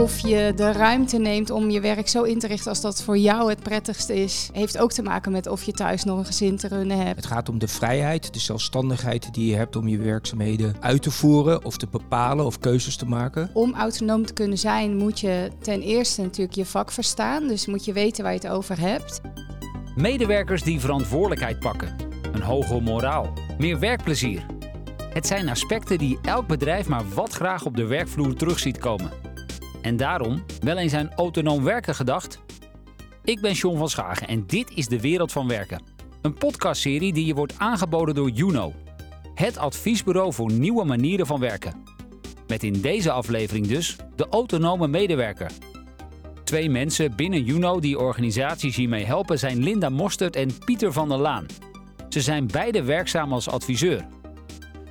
Of je de ruimte neemt om je werk zo in te richten als dat voor jou het prettigste is, heeft ook te maken met of je thuis nog een gezin te runnen hebt. Het gaat om de vrijheid, de zelfstandigheid die je hebt om je werkzaamheden uit te voeren of te bepalen of keuzes te maken. Om autonoom te kunnen zijn moet je ten eerste natuurlijk je vak verstaan, dus moet je weten waar je het over hebt. Medewerkers die verantwoordelijkheid pakken, een hoge moraal, meer werkplezier. Het zijn aspecten die elk bedrijf maar wat graag op de werkvloer terug ziet komen. En daarom wel eens aan autonoom werken gedacht? Ik ben John van Schagen en dit is De Wereld van Werken. Een podcastserie die je wordt aangeboden door Juno. Het adviesbureau voor nieuwe manieren van werken. Met in deze aflevering dus de autonome medewerker. Twee mensen binnen Juno die organisaties hiermee helpen zijn Linda Mostert en Pieter van der Laan. Ze zijn beide werkzaam als adviseur.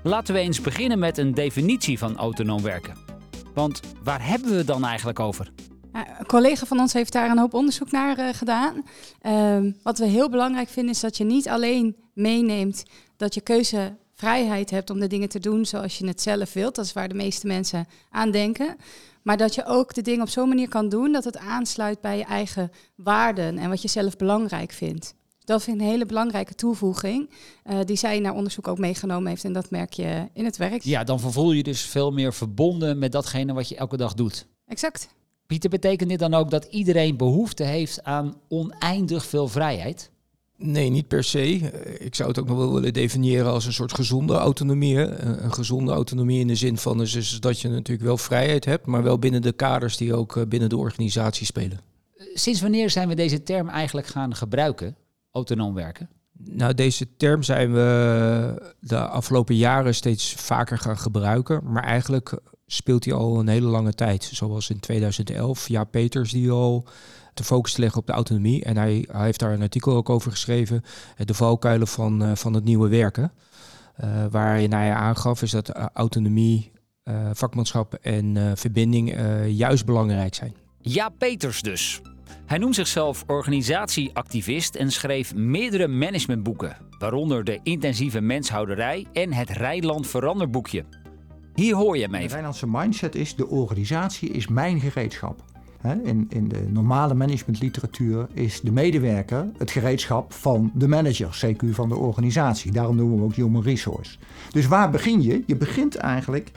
Laten we eens beginnen met een definitie van autonoom werken. Want waar hebben we het dan eigenlijk over? een collega van ons heeft daar een hoop onderzoek naar uh, gedaan. Uh, wat we heel belangrijk vinden is dat je niet alleen meeneemt dat je keuzevrijheid hebt om de dingen te doen zoals je het zelf wilt. Dat is waar de meeste mensen aan denken. Maar dat je ook de dingen op zo'n manier kan doen dat het aansluit bij je eigen waarden en wat je zelf belangrijk vindt. Dat vind ik een hele belangrijke toevoeging, uh, die zij naar onderzoek ook meegenomen heeft. En dat merk je in het werk. Ja, dan voel je dus veel meer verbonden met datgene wat je elke dag doet. Exact. Pieter, betekent dit dan ook dat iedereen behoefte heeft aan oneindig veel vrijheid? Nee, niet per se. Ik zou het ook nog wel willen definiëren als een soort gezonde autonomie. Een gezonde autonomie in de zin van dus, dus dat je natuurlijk wel vrijheid hebt, maar wel binnen de kaders die ook eh, binnen de organisatie spelen. Sinds wanneer zijn we deze term eigenlijk gaan gebruiken? Autonoom werken? Nou, deze term zijn we de afgelopen jaren steeds vaker gaan gebruiken. Maar eigenlijk speelt hij al een hele lange tijd. Zoals in 2011, Ja Peters die al de focus leggen op de autonomie. En hij, hij, heeft daar een artikel ook over geschreven. De valkuilen van, uh, van het nieuwe werken. Uh, waarin hij aangaf is dat autonomie, uh, vakmanschap en verbinding juist belangrijk zijn. Ja Peters dus. Hij noemt zichzelf organisatieactivist en schreef meerdere managementboeken, waaronder de intensieve menshouderij en het Rijland Veranderboekje. Hier hoor je mee. De Rijnlandse mindset is: de organisatie is mijn gereedschap. In, in de normale managementliteratuur is de medewerker het gereedschap van de manager, CQ van de organisatie. Daarom noemen we ook human resource. Dus waar begin je? Je begint eigenlijk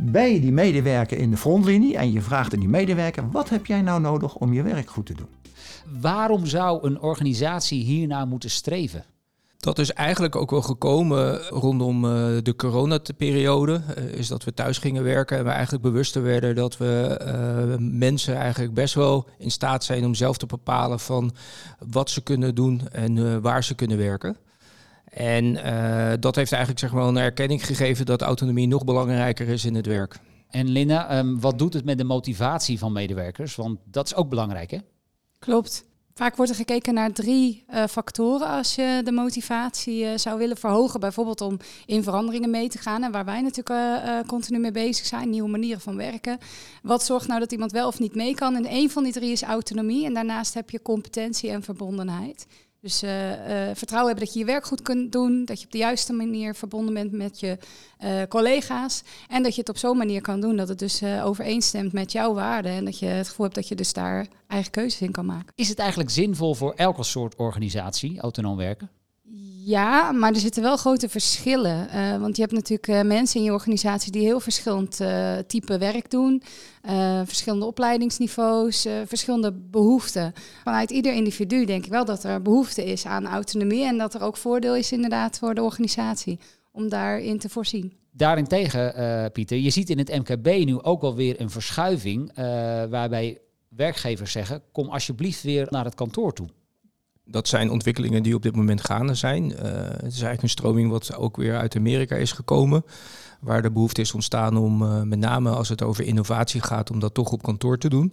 bij die medewerker in de frontlinie en je vraagt aan die medewerker: wat heb jij nou nodig om je werk goed te doen? Waarom zou een organisatie hiernaar moeten streven? Dat is eigenlijk ook wel gekomen rondom uh, de coronaperiode. Uh, is dat we thuis gingen werken en we eigenlijk bewuster werden dat we uh, mensen eigenlijk best wel in staat zijn om zelf te bepalen van wat ze kunnen doen en waar ze kunnen werken. En uh, dat heeft eigenlijk zeg maar, een erkenning gegeven dat autonomie nog belangrijker is in het werk. En Linda, um, wat doet het met de motivatie van medewerkers? Want dat is ook belangrijk, hè? Klopt. Vaak wordt er gekeken naar drie uh, factoren als je de motivatie uh, zou willen verhogen. Bijvoorbeeld om in veranderingen mee te gaan. En waar wij natuurlijk uh, continu mee bezig zijn, nieuwe manieren van werken. Wat zorgt nou dat iemand wel of niet mee kan? En een van die drie is autonomie. En daarnaast heb je competentie en verbondenheid. Dus uh, uh, vertrouwen hebben dat je je werk goed kunt doen, dat je op de juiste manier verbonden bent met je uh, collega's en dat je het op zo'n manier kan doen dat het dus overeenstemt met jouw waarden en dat je het gevoel hebt dat je dus daar eigen keuzes in kan maken. Is het eigenlijk zinvol voor elke soort organisatie autonoom werken? Ja, maar er zitten wel grote verschillen. Uh, want je hebt natuurlijk uh, mensen in je organisatie die heel verschillend uh, type werk doen. verschillende opleidingsniveaus, verschillende behoeften. Vanuit ieder individu denk ik wel dat er behoefte is aan autonomie. En dat er ook voordeel is inderdaad voor de organisatie om daarin te voorzien. Daarentegen, Pieter, je ziet in het MKB nu ook alweer een verschuiving waarbij werkgevers zeggen: kom alsjeblieft weer naar het kantoor toe dat zijn ontwikkelingen die op dit moment gaande zijn. Uh, het is eigenlijk een stroming wat ook weer uit Amerika is gekomen. Waar de behoefte is ontstaan om, uh, met name als het over innovatie gaat, om dat toch op kantoor te doen.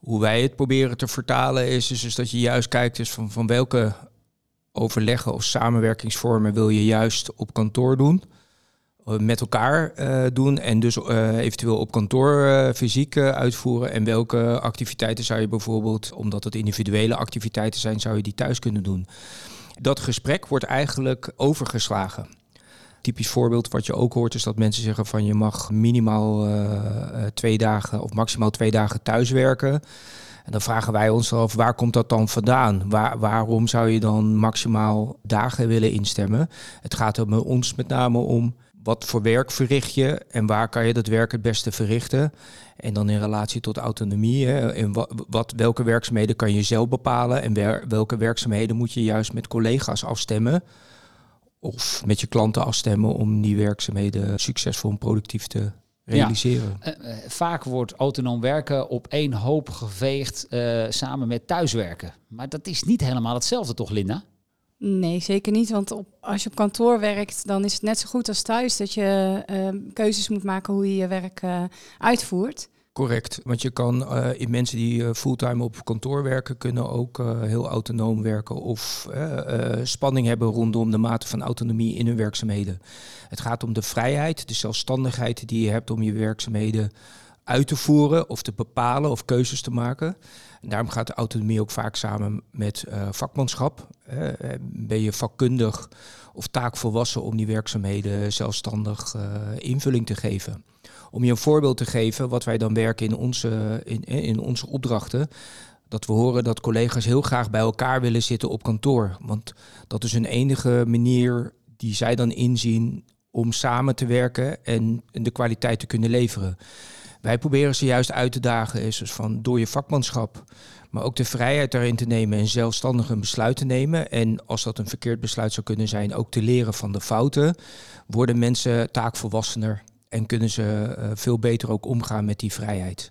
Hoe wij het proberen te vertalen is dus, dus dat je juist kijkt dus van, van welke overleggen of samenwerkingsvormen wil je juist op kantoor doen. Eh, met elkaar uh, doen en dus uh, eventueel op kantoor uh, fysiek uitvoeren. En welke activiteiten zou je bijvoorbeeld, omdat het individuele activiteiten zijn, zou je die thuis kunnen doen. Dat gesprek wordt eigenlijk overgeslagen. Typisch voorbeeld wat je ook hoort is dat mensen zeggen van je mag minimaal twee dagen of maximaal twee dagen thuiswerken. En dan vragen wij ons af, waar komt dat dan vandaan? Waar, waarom zou je dan maximaal dagen willen instemmen? Het gaat er ons met name om wat voor werk verricht je en waar kan je dat werk het beste verrichten? En dan in relatie tot autonomie. Hè, en wat, welke werkzaamheden kan je zelf bepalen en welke werkzaamheden moet je juist met collega's afstemmen? Of met je klanten afstemmen om die werkzaamheden succesvol en productief te realiseren. Ja. Eh, eh, vaak wordt autonoom werken op één hoop geveegd uh, samen met thuiswerken. Maar dat is niet helemaal hetzelfde, toch, Linda? Nee, zeker niet. Want op, als je op kantoor werkt, dan is het net zo goed als thuis dat je uh, keuzes moet maken hoe je je werk uh, uitvoert. Correct, want je kan uh, in mensen die uh, fulltime op kantoor werken, kunnen ook heel autonoom werken of spanning hebben rondom de mate van autonomie in hun werkzaamheden. Het gaat om de vrijheid, de zelfstandigheid die je hebt om je werkzaamheden uit te voeren of te bepalen of keuzes te maken. En daarom gaat de autonomie ook vaak samen met vakmanschap. ben je vakkundig of taakvolwassen om die werkzaamheden zelfstandig invulling te geven. Om je een voorbeeld te geven, wat wij dan werken in onze, in, in onze opdrachten. Dat we horen dat collega's heel graag bij elkaar willen zitten op kantoor. Want dat is hun enige manier die zij dan inzien om samen te werken en de kwaliteit te kunnen leveren. Wij proberen ze juist uit te dagen, is dus van door je vakmanschap, maar ook de vrijheid daarin te nemen en zelfstandig een besluit te nemen. En als dat een verkeerd besluit zou kunnen zijn, ook te leren van de fouten, worden mensen taakvolwassener en kunnen ze eh, veel beter ook omgaan met die vrijheid.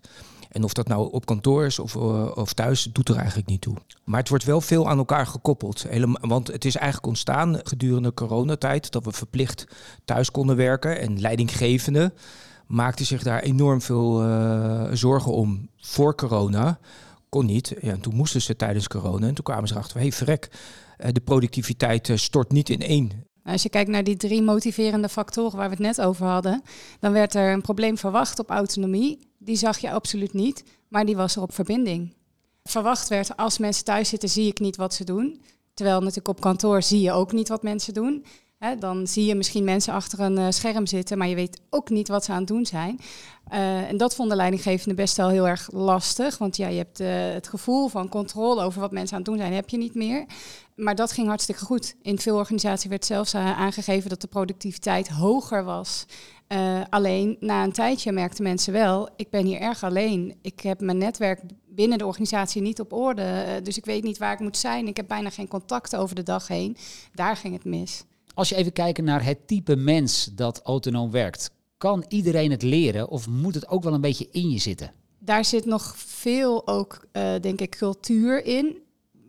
En of dat nou op kantoor is of, uh, of thuis, doet er eigenlijk niet toe. Maar het wordt wel veel aan elkaar gekoppeld. Want het is eigenlijk ontstaan gedurende coronatijd dat we verplicht thuis konden werken. En leidinggevende maakten zich daar enorm veel uh, zorgen om voor corona. Kon niet. Ja, en toen moesten ze tijdens corona. En toen kwamen ze erachter, hé hey, verrek, de productiviteit stort niet in één als je kijkt naar die drie motiverende factoren waar we het net over hadden, dan werd er een probleem verwacht op autonomie. Die zag je absoluut niet, maar die was er op verbinding. Verwacht werd, als mensen thuis zitten, zie ik niet wat ze doen. Terwijl natuurlijk op kantoor zie je ook niet wat mensen doen. Dan zie je misschien mensen achter een uh, scherm zitten, maar je weet ook niet wat ze aan het doen zijn. Uh, en dat vonden leidinggevenden best wel heel erg lastig. Want ja, je hebt uh, het gevoel van controle over wat mensen aan het doen zijn, heb je niet meer. Maar dat ging hartstikke goed. In veel organisaties werd zelfs aangegeven dat de productiviteit hoger was. alleen na een tijdje merkten mensen wel, ik ben hier erg alleen. Ik heb mijn netwerk binnen de organisatie niet op orde. dus ik weet niet waar ik moet zijn. Ik heb bijna geen contact over de dag heen. Daar ging het mis. Als je even kijkt naar het type mens dat autonoom werkt, kan iedereen het leren of moet het ook wel een beetje in je zitten? Daar zit nog veel ook, uh, denk ik, cultuur in.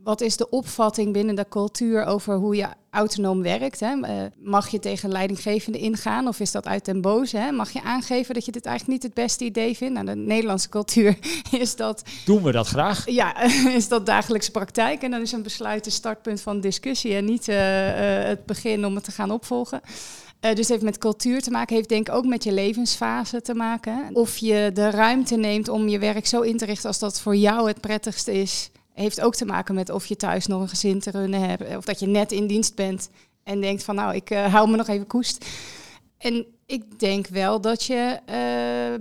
Wat is de opvatting binnen de cultuur over hoe je autonoom werkt? Hè? Uh, mag je tegen leidinggevende ingaan of is dat uit den boze? Hè? Mag je aangeven dat je dit eigenlijk niet het beste idee vindt? Nou, de Nederlandse cultuur is dat... Doen we dat graag? Ja, is dat dagelijkse praktijk. En dan is een besluit een startpunt van discussie en niet uh, het begin om het te gaan opvolgen. Uh, dus het heeft met cultuur te maken, heeft denk ik ook met je levensfase te maken. Of je de ruimte neemt om je werk zo in te richten als dat voor jou het prettigste is. Heeft ook te maken met of je thuis nog een gezin te runnen hebt. Of dat je net in dienst bent en denkt van nou, ik uh, hou me nog even koest. En ik denk wel dat je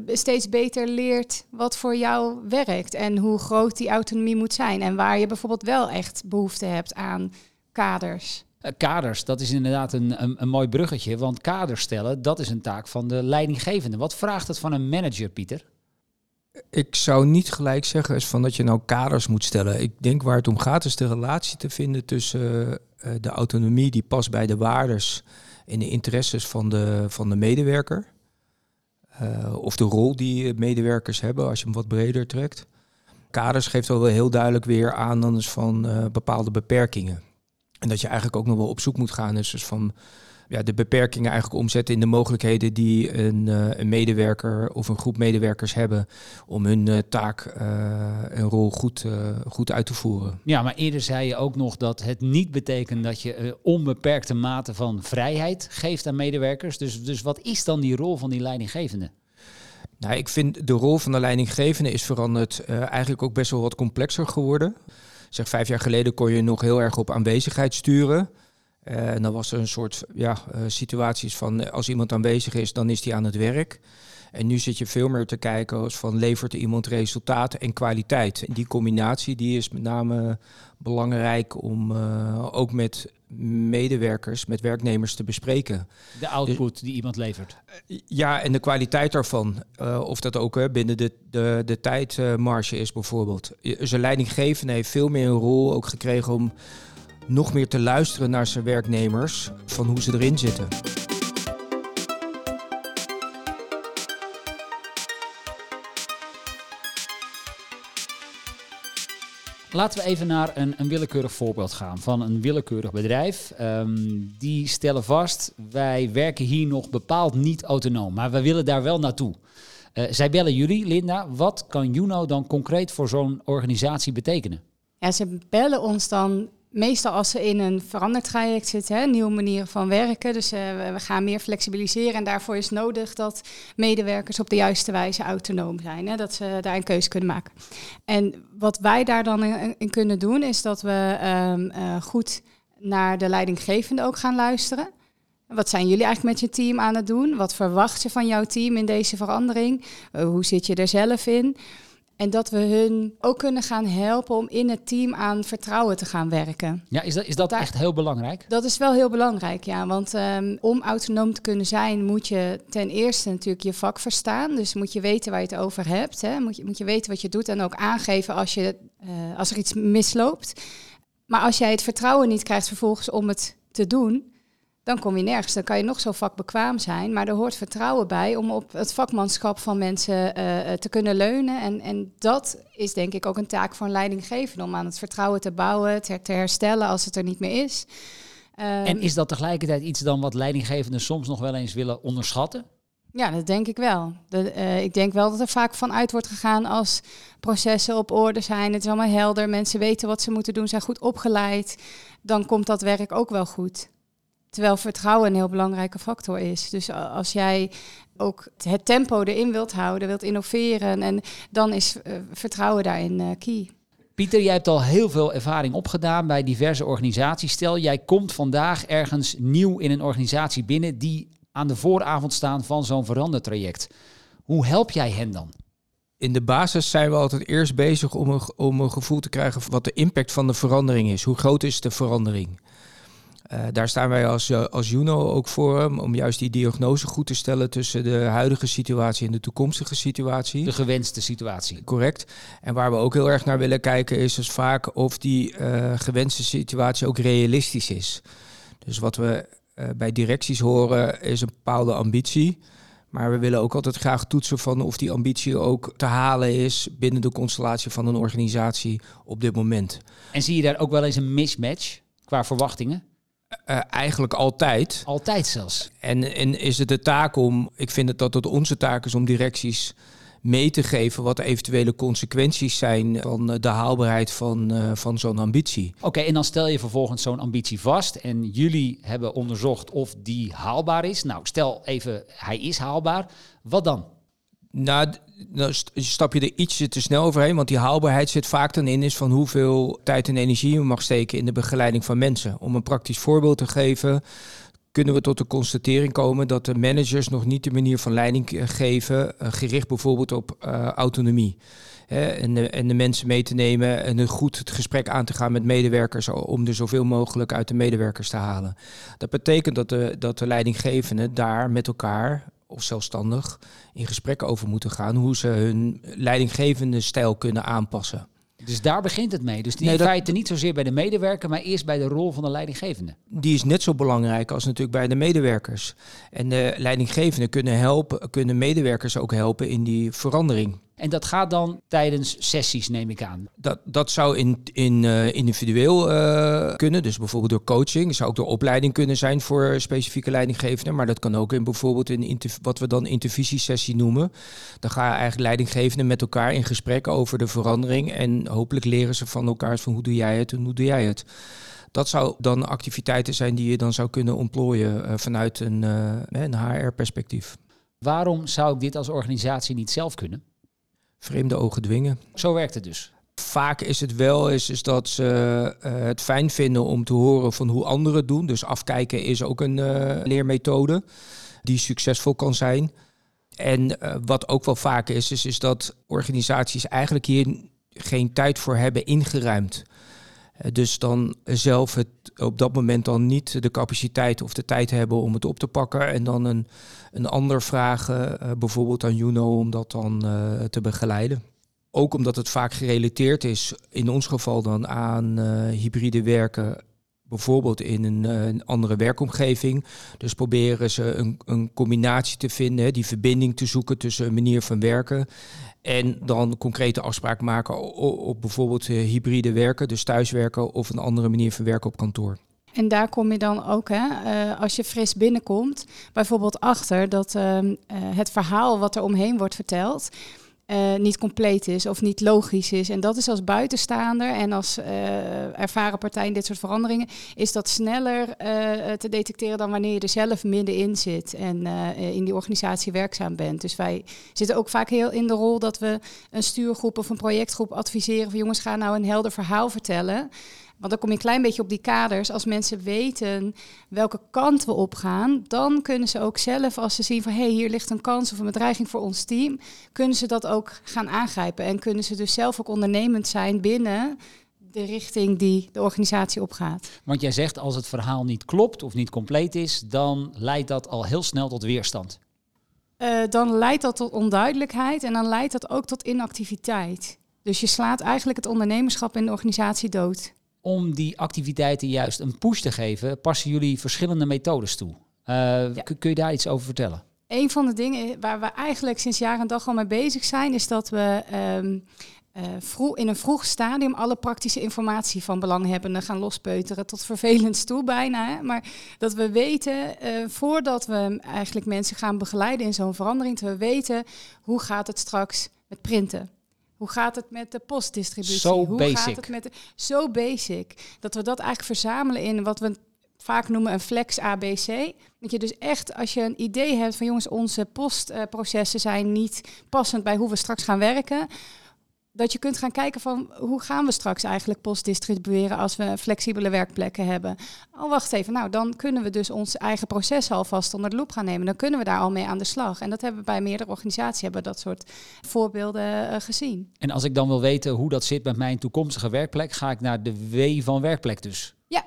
uh, steeds beter leert wat voor jou werkt. En hoe groot die autonomie moet zijn. En waar je bijvoorbeeld wel echt behoefte hebt aan kaders. Eh, kaders, dat is inderdaad een, een, een, mooi bruggetje. Want kaders stellen, dat is een taak van de leidinggevende. Wat vraagt het van een manager, Pieter? Ik zou niet gelijk zeggen van dat je nou kaders moet stellen. Ik denk waar het om gaat is de relatie te vinden tussen uh, de autonomie die past bij de waardes en de interesses van de, van de medewerker. Uh, of de rol die medewerkers hebben als je hem wat breder trekt. Kaders geeft al wel heel duidelijk weer aan dan is van uh, bepaalde beperkingen. En dat je eigenlijk ook nog wel op zoek moet gaan. Dus, dus van ja, de beperkingen eigenlijk omzetten in de mogelijkheden die een, uh, een medewerker of een groep medewerkers hebben om hun uh, taak uh, en rol goed, goed uit te voeren. Ja, maar eerder zei je ook nog dat het niet betekent dat je onbeperkte mate van vrijheid geeft aan medewerkers. Dus, dus wat is dan die rol van die leidinggevende? Nou, ik vind de rol van de leidinggevende is veranderd eigenlijk ook best wel wat complexer geworden zeg vijf jaar geleden kon je nog heel erg op aanwezigheid sturen. En dan was er een soort ja, situaties van als iemand aanwezig is, dan is hij aan het werk. En nu zit je veel meer te kijken als van levert iemand resultaten en kwaliteit. En die combinatie die is met name belangrijk om uh, ook met medewerkers, met werknemers te bespreken. De output die iemand levert. Ja, en de kwaliteit daarvan. Uh, of dat ook binnen de, de, de tijdmarge is bijvoorbeeld. Zijn leidinggevende heeft veel meer een rol ook gekregen om nog meer te luisteren naar zijn werknemers van hoe ze erin zitten. Laten we even naar een, een willekeurig voorbeeld gaan van een willekeurig bedrijf. Um, die stellen vast, wij werken hier nog bepaald niet autonoom, maar we willen daar wel naartoe. Uh, zij bellen jullie, Linda. Wat kan Juno dan concreet voor zo'n organisatie betekenen? Ja, ze bellen ons dan meestal als ze in een verandertraject zitten, hè, nieuwe manieren van werken. Dus uh, we gaan meer flexibiliseren en daarvoor is nodig dat medewerkers op de juiste wijze autonoom zijn. Hè, dat ze daar een keuze kunnen maken. En wat wij daar dan in, kunnen doen, is dat we um, uh, goed naar de leidinggevende ook gaan luisteren. Wat zijn jullie eigenlijk met je team aan het doen? Wat verwacht je van jouw team in deze verandering? Uh, hoe zit je er zelf in? En dat we hun ook kunnen gaan helpen om in het team aan vertrouwen te gaan werken. Ja, is dat, is dat Daar, echt heel belangrijk? Dat is wel heel belangrijk, ja. Want um, om autonoom te kunnen zijn, moet je ten eerste natuurlijk je vak verstaan. Dus moet je weten waar je het over hebt. Hè. Moet, je, moet je weten wat je doet en ook aangeven als, je, uh, als er iets misloopt. Maar als jij het vertrouwen niet krijgt vervolgens om het te doen, dan kom je nergens. Dan kan je nog zo vakbekwaam zijn, maar er hoort vertrouwen bij om op het vakmanschap van mensen uh, te kunnen leunen. En, en dat is denk ik ook een taak van leidinggevende, om aan het vertrouwen te bouwen, te, te herstellen als het er niet meer is. Um, en is dat tegelijkertijd iets dan wat leidinggevenden soms nog wel eens willen onderschatten? Ja, dat denk ik wel. De, uh, ik denk wel dat er vaak vanuit wordt gegaan als processen op orde zijn. Het is allemaal helder, mensen weten wat ze moeten doen, zijn goed opgeleid. Dan komt dat werk ook wel goed. Terwijl vertrouwen een heel belangrijke factor is. Dus als jij ook het tempo erin wilt houden, wilt innoveren, en dan is uh, vertrouwen daarin uh, key. Pieter, jij hebt al heel veel ervaring opgedaan bij diverse organisaties. Stel, jij komt vandaag ergens nieuw in een organisatie binnen die aan de vooravond staan van zo'n verandertraject. Hoe help jij hen dan? in de basis zijn we altijd eerst bezig om een, om een gevoel te krijgen wat de impact van de verandering is. Hoe groot is de verandering? Uh, daar staan wij als, uh, als Juno ook voor, om juist die diagnose goed te stellen tussen de huidige situatie en de toekomstige situatie. De gewenste situatie. Correct. En waar we ook heel erg naar willen kijken is dus vaak of die uh, gewenste situatie ook realistisch is. Dus wat we bij directies horen is een bepaalde ambitie. Maar we willen ook altijd graag toetsen van of die ambitie ook te halen is binnen de constellatie van een organisatie op dit moment. En zie je daar ook wel eens een mismatch qua verwachtingen? Uh, eigenlijk altijd. Altijd zelfs. En, en is het de taak om, ik vind het dat het onze taak is om directies mee te geven wat de eventuele consequenties zijn van de haalbaarheid van, uh, van zo'n ambitie. Oké, okay, en dan stel je vervolgens zo'n ambitie vast en jullie hebben onderzocht of die haalbaar is. Nou, stel even, hij is haalbaar. Wat dan? Nou, dan stap je er ietsje te snel overheen, want die haalbaarheid zit vaak dan in is van hoeveel tijd en energie je mag steken in de begeleiding van mensen. Om een praktisch voorbeeld te geven, kunnen we tot de constatering komen dat de managers nog niet de manier van leiding geven, uh, gericht bijvoorbeeld op uh, autonomie. Hè, en, de, en de mensen mee te nemen en goed het gesprek aan te gaan met medewerkers om er zoveel mogelijk uit de medewerkers te halen. Dat betekent dat de, dat de leidinggevenden daar met elkaar of zelfstandig in gesprek over moeten gaan hoe ze hun leidinggevende stijl kunnen aanpassen. Dus daar begint het mee. Dus die nee, feite niet zozeer bij de medewerker, maar eerst bij de rol van de leidinggevende. Die is net zo belangrijk als natuurlijk bij de medewerkers. En de leidinggevenden kunnen helpen, kunnen medewerkers ook helpen in die verandering. En dat gaat dan tijdens sessies, neem ik aan. Dat, dat zou in, in, uh, individueel uh, kunnen. Dus bijvoorbeeld door coaching. Dat zou ook door opleiding kunnen zijn voor specifieke leidinggevenden. Maar dat kan ook in bijvoorbeeld in wat we dan intervisiesessie noemen. Dan gaan eigenlijk leidinggevenden met elkaar in gesprek over de verandering. En hopelijk leren ze van elkaar van hoe doe jij het en hoe doe jij het. Dat zou dan activiteiten zijn die je dan zou kunnen ontplooien uh, vanuit een, een HR-perspectief. Waarom zou ik dit als organisatie niet zelf kunnen? Vreemde ogen dwingen. Zo werkt het dus. Vaak is het wel is, is dat ze het fijn vinden om te horen van hoe anderen het doen. Dus afkijken is ook een leermethode die succesvol kan zijn. En wat ook wel vaak is, is, is dat organisaties eigenlijk hier geen tijd voor hebben ingeruimd. Eh, dus dan zelf het op dat moment dan niet de capaciteit of de tijd hebben om het op te pakken. En dan een, een ander vragen, uh, bijvoorbeeld aan Juno, om dat dan uh, te begeleiden. Ook omdat het vaak gerelateerd is, in ons geval dan aan hybride werken, bijvoorbeeld in een, een, andere werkomgeving. Dus proberen ze een, een combinatie te vinden, die verbinding te zoeken tussen een manier van werken en dan concrete afspraken maken op, bijvoorbeeld eh, hybride werken, dus thuiswerken of een andere manier van werken op kantoor. En daar kom je dan ook, hè, uh, als je fris binnenkomt, bijvoorbeeld achter dat uh, het verhaal wat er omheen wordt verteld, uh, niet compleet is of niet logisch is. En dat is als buitenstaander en als uh, ervaren partij in dit soort veranderingen, is dat sneller uh, te detecteren dan wanneer je er zelf middenin zit en in die organisatie werkzaam bent. Dus wij zitten ook vaak heel in de rol dat we een stuurgroep of een projectgroep adviseren van jongens, ga nou een helder verhaal vertellen. Want dan kom je een klein beetje op die kaders. Als mensen weten welke kant we op gaan, dan kunnen ze ook zelf, als ze zien van hé, hey, hier ligt een kans of een bedreiging voor ons team, kunnen ze dat ook gaan aangrijpen. En kunnen ze dus zelf ook ondernemend zijn binnen de richting die de organisatie opgaat. Want jij zegt als het verhaal niet klopt of niet compleet is, dan leidt dat al heel snel tot weerstand. Uh, dan leidt dat tot onduidelijkheid en dan leidt dat ook tot inactiviteit. Dus je slaat eigenlijk het ondernemerschap in de organisatie dood om die activiteiten juist een push te geven, passen jullie verschillende methodes toe. Uh, Kun je daar iets over vertellen? Een van de dingen waar we eigenlijk sinds jaar en dag al mee bezig zijn, is dat we um, uh, vroeg, in een vroeg stadium alle praktische informatie van belanghebbenden gaan lospeuteren, tot vervelend toe bijna. Hè? Maar dat we weten, uh, voordat we eigenlijk mensen gaan begeleiden in zo'n verandering, dat we weten hoe gaat het straks met printen. Hoe gaat het met de postdistributie? Zo Hoe basic. gaat het met de, zo basic dat we dat eigenlijk verzamelen in wat we vaak noemen een flex ABC. Dat je dus echt, als je een idee hebt van jongens, onze postprocessen zijn niet passend bij hoe we straks gaan werken dat je kunt gaan kijken van hoe gaan we straks eigenlijk post distribueren als we flexibele werkplekken hebben. Oh, wacht even. Nou, dan kunnen we dus ons eigen proces alvast onder de loep gaan nemen. Dan kunnen we daar al mee aan de slag. En dat hebben we bij meerdere organisaties hebben dat soort voorbeelden uh, gezien. En als ik dan wil weten hoe dat zit met mijn toekomstige werkplek, ga ik naar de W van werkplek dus. Ja,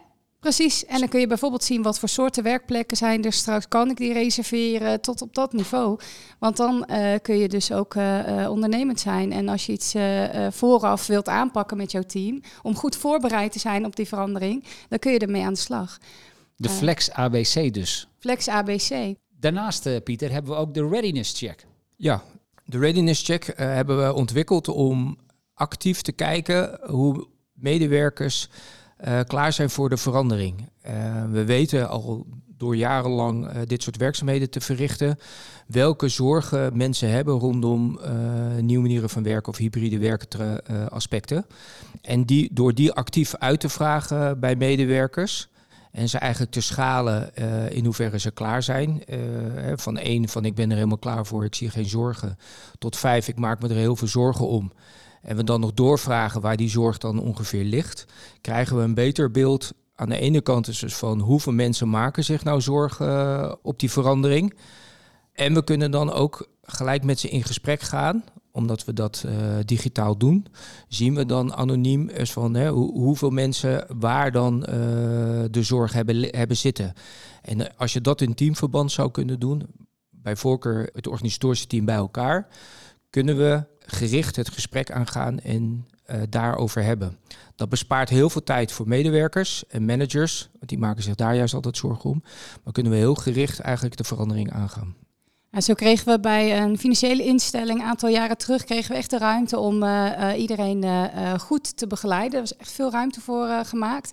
Precies, en dan kun je bijvoorbeeld zien wat voor soorten werkplekken zijn er straks. Kan ik die reserveren tot op dat niveau? Want dan uh, kun je dus ook uh, ondernemend zijn. En als je iets uh, vooraf wilt aanpakken met jouw team, om goed voorbereid te zijn op die verandering, dan kun je ermee aan de slag. De Flex ABC dus. Flex ABC. Daarnaast, Pieter, hebben we ook de readiness check. Ja, de readiness check hebben we ontwikkeld om actief te kijken hoe medewerkers uh, klaar zijn voor de verandering. Uh, we weten al door jarenlang uh, dit soort werkzaamheden te verrichten welke zorgen mensen hebben rondom nieuwe manieren van werken of hybride werken aspecten. En die, door die actief uit te vragen bij medewerkers. En ze eigenlijk te schalen in hoeverre ze klaar zijn. van één, van ik ben er helemaal klaar voor, ik zie geen zorgen. Tot vijf, ik maak me er heel veel zorgen om en we dan nog doorvragen waar die zorg dan ongeveer ligt, krijgen we een beter beeld aan de ene kant is dus van hoeveel mensen maken zich nou zorgen uh, op die verandering. En we kunnen dan ook gelijk met ze in gesprek gaan, omdat we dat uh, digitaal doen. Zien we dan anoniem eens van hè, hoe, hoeveel mensen waar dan uh, de zorg hebben, hebben zitten. En als je dat in teamverband zou kunnen doen, bij voorkeur het organisatorische team bij elkaar, kunnen we gericht het gesprek aangaan en uh, daarover hebben. Dat bespaart heel veel tijd voor medewerkers en managers, want die maken zich daar juist altijd zorgen om. Maar kunnen we heel gericht eigenlijk de verandering aangaan. Zo kregen we bij een financiële instelling een aantal jaren terug kregen we echt de ruimte om uh, uh, iedereen uh, goed te begeleiden. Er was echt veel ruimte voor gemaakt.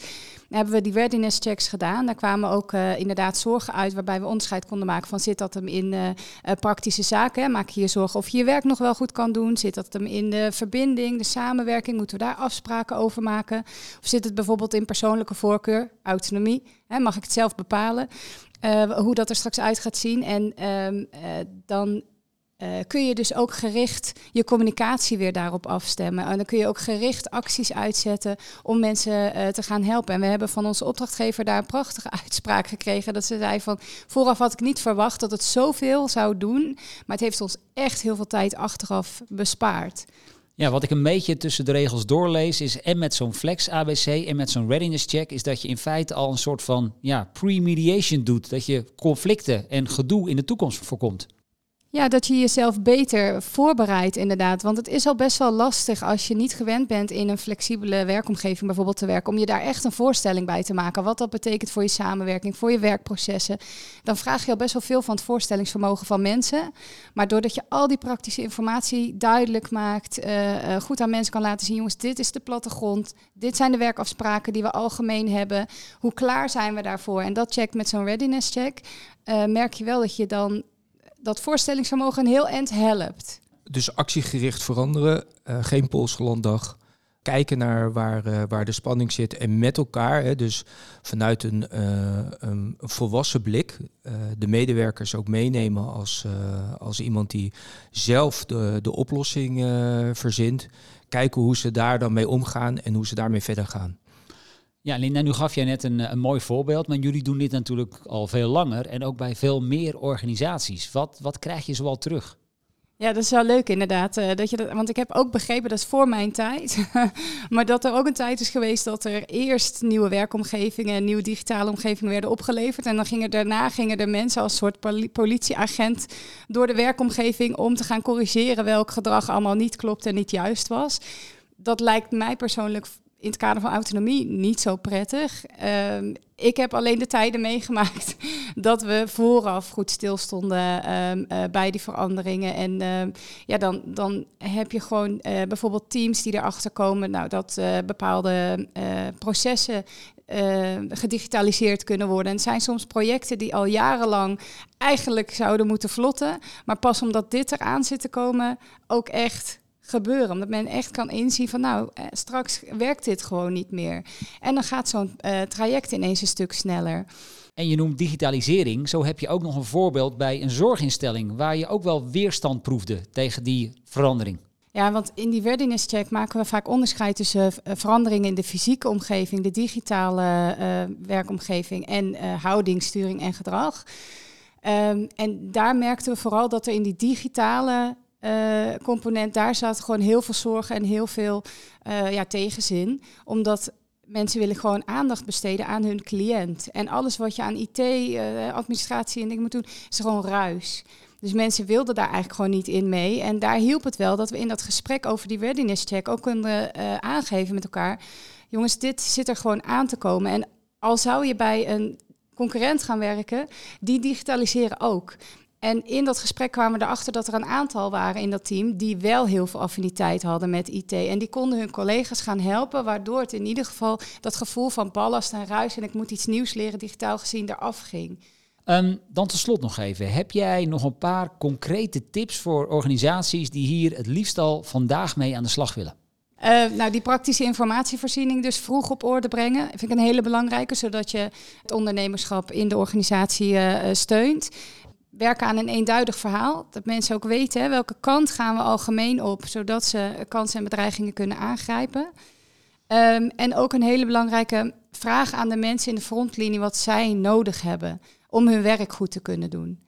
Dan hebben we die readiness checks gedaan. Daar kwamen ook inderdaad zorgen uit waarbij we onderscheid konden maken van zit dat hem in praktische zaken? Maak je je zorgen of je je werk nog wel goed kan doen? Zit dat hem in de verbinding, de samenwerking? Moeten we daar afspraken over maken? Of zit het bijvoorbeeld in persoonlijke voorkeur, autonomie? Hè? Mag ik het zelf bepalen? Uh, hoe dat er straks uit gaat zien. En um, uh, dan uh, kun je dus ook gericht je communicatie weer daarop afstemmen. En dan kun je ook gericht acties uitzetten om mensen te gaan helpen. En we hebben van onze opdrachtgever daar een prachtige uitspraak gekregen. Dat ze zei van vooraf had ik niet verwacht dat het zoveel zou doen. Maar het heeft ons echt heel veel tijd achteraf bespaard. Ja, wat ik een beetje tussen de regels doorlees is en met zo'n flex ABC en met zo'n readiness check is dat je in feite al een soort van ja, pre-mediation doet. Dat je conflicten en gedoe in de toekomst voorkomt. Ja, dat je jezelf beter voorbereidt inderdaad. Want het is al best wel lastig als je niet gewend bent in een flexibele werkomgeving bijvoorbeeld te werken. Om je daar echt een voorstelling bij te maken. Wat dat betekent voor je samenwerking, voor je werkprocessen. Dan vraag je al best wel veel van het voorstellingsvermogen van mensen. Maar doordat je al die praktische informatie duidelijk maakt. Uh, goed aan mensen kan laten zien. Jongens, dit is de plattegrond. Dit zijn de werkafspraken die we algemeen hebben. Hoe klaar zijn we daarvoor? En dat checkt met zo'n readiness check. Uh, merk je wel dat je dan dat voorstellingsvermogen heel eind helpt. Dus actiegericht veranderen, uh, geen polsgelanddag. Kijken naar waar, uh, waar de spanning zit en met elkaar, hè, dus vanuit een, uh, een volwassen blik, de medewerkers ook meenemen als, als iemand die zelf de, de oplossing verzint. Kijken hoe ze daar dan mee omgaan en hoe ze daarmee verder gaan. Ja, Linda, nu gaf jij net een, een mooi voorbeeld, maar jullie doen dit natuurlijk al veel langer en ook bij veel meer organisaties. Wat, wat krijg je zoal terug? Ja, dat is wel leuk inderdaad. Uh, dat je dat, want ik heb ook begrepen, dat is voor mijn tijd. maar dat er ook een tijd is geweest dat er eerst nieuwe werkomgevingen, nieuwe digitale omgevingen werden opgeleverd. En dan gingen daarna gingen er mensen als soort politieagent door de werkomgeving om te gaan corrigeren welk gedrag allemaal niet klopt en niet juist was. Dat lijkt mij persoonlijk in het kader van autonomie niet zo prettig. Um, ik heb alleen de tijden meegemaakt dat we vooraf goed stilstonden um, bij die veranderingen. En uh, ja, dan, dan heb je gewoon uh, bijvoorbeeld teams die erachter komen nou, dat bepaalde processen gedigitaliseerd kunnen worden. En het zijn soms projecten die al jarenlang eigenlijk zouden moeten vlotten. Maar pas omdat dit eraan zit te komen, ook echt gebeuren. Omdat men echt kan inzien van nou, eh, straks werkt dit gewoon niet meer. En dan gaat zo'n uh, traject ineens een stuk sneller. En je noemt digitalisering. Zo heb je ook nog een voorbeeld bij een zorginstelling waar je ook wel weerstand proefde tegen die verandering. Ja, want in die readiness check maken we vaak onderscheid tussen uh, veranderingen in de fysieke omgeving, de digitale uh, werkomgeving en uh, houding, sturing en gedrag. Um, en daar merkten we vooral dat er in die digitale uh, component, daar zat gewoon heel veel zorgen en heel veel uh, ja, tegenzin. Omdat mensen willen gewoon aandacht besteden aan hun cliënt. En alles wat je aan IT, eh, administratie en dingen moet doen, is gewoon ruis. Dus mensen wilden daar eigenlijk gewoon niet in mee. En daar hielp het wel dat we in dat gesprek over die readiness check ook konden aangeven met elkaar. Jongens, dit zit er gewoon aan te komen. En al zou je bij een concurrent gaan werken, die digitaliseren ook. En in dat gesprek kwamen we erachter dat er een aantal waren in dat team die wel heel veel affiniteit hadden met IT. En die konden hun collega's gaan helpen, waardoor het in ieder geval dat gevoel van ballast en ruis en ik moet iets nieuws leren digitaal gezien eraf ging. Um, dan tot slot nog even. Heb jij nog een paar concrete tips voor organisaties die hier het liefst al vandaag mee aan de slag willen? Uh, nou, die praktische informatievoorziening dus vroeg op orde brengen, vind ik een hele belangrijke, zodat je het ondernemerschap in de organisatie uh, steunt werken aan een eenduidig verhaal. Dat mensen ook weten welke kant gaan we algemeen op, zodat ze kansen en bedreigingen kunnen aangrijpen. Um, en ook een hele belangrijke vraag aan de mensen in de frontlinie wat zij nodig hebben om hun werk goed te kunnen doen.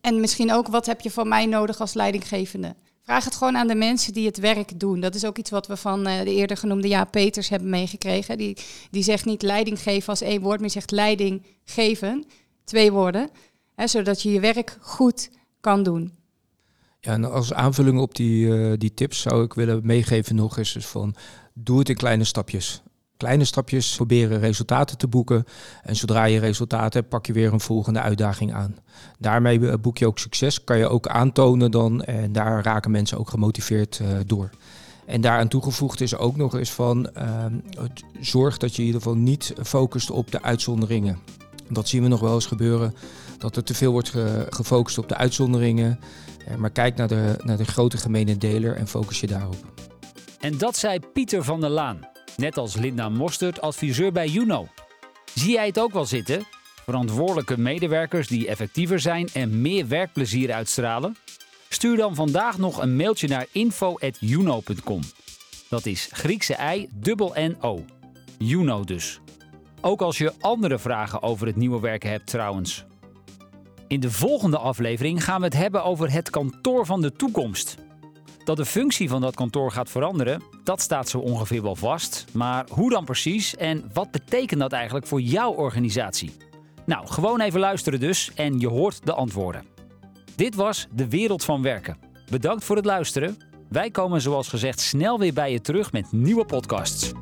En misschien ook wat heb je van mij nodig als leidinggevende. Vraag het gewoon aan de mensen die het werk doen. Dat is ook iets wat we van uh, de eerder genoemde Jaap Peters hebben meegekregen. Die, die zegt niet leiding geven als één woord, maar zegt leiding geven. Twee woorden. Zodat je je werk goed kan doen. Ja, en als aanvulling op die, uh, die tips zou ik willen meegeven nog eens van doe het in kleine stapjes. Kleine stapjes proberen resultaten te boeken. En zodra je resultaten hebt, pak je weer een volgende uitdaging aan. Daarmee eh, boek je ook succes, kan je ook aantonen dan. En daar raken mensen ook gemotiveerd uh, door. En daaraan toegevoegd is ook nog eens van uh, zorg dat je in ieder geval niet focust op de uitzonderingen. Dat zien we nog wel eens gebeuren dat er te veel wordt gefocust op de uitzonderingen. Eh, maar kijk naar de, naar de grote gemene deler en focus je daarop. En dat zei Pieter van der Laan, net als Linda Mostert, adviseur bij Juno. Zie jij het ook wel zitten? Verantwoordelijke medewerkers die effectiever zijn en meer werkplezier uitstralen? Stuur dan vandaag nog een mailtje naar info.juno.com. Dat is Griekse ei, dubbel N-O. Juno dus. Ook als je andere vragen over het nieuwe werken hebt trouwens. In de volgende aflevering gaan we het hebben over het kantoor van de toekomst. Dat de functie van dat kantoor gaat veranderen, dat staat zo ongeveer wel vast. Maar hoe dan precies en wat betekent dat eigenlijk voor jouw organisatie? Nou, gewoon even luisteren dus en je hoort de antwoorden. Dit was De Wereld van Werken. Bedankt voor het luisteren. Wij komen zoals gezegd snel weer bij je terug met nieuwe podcasts.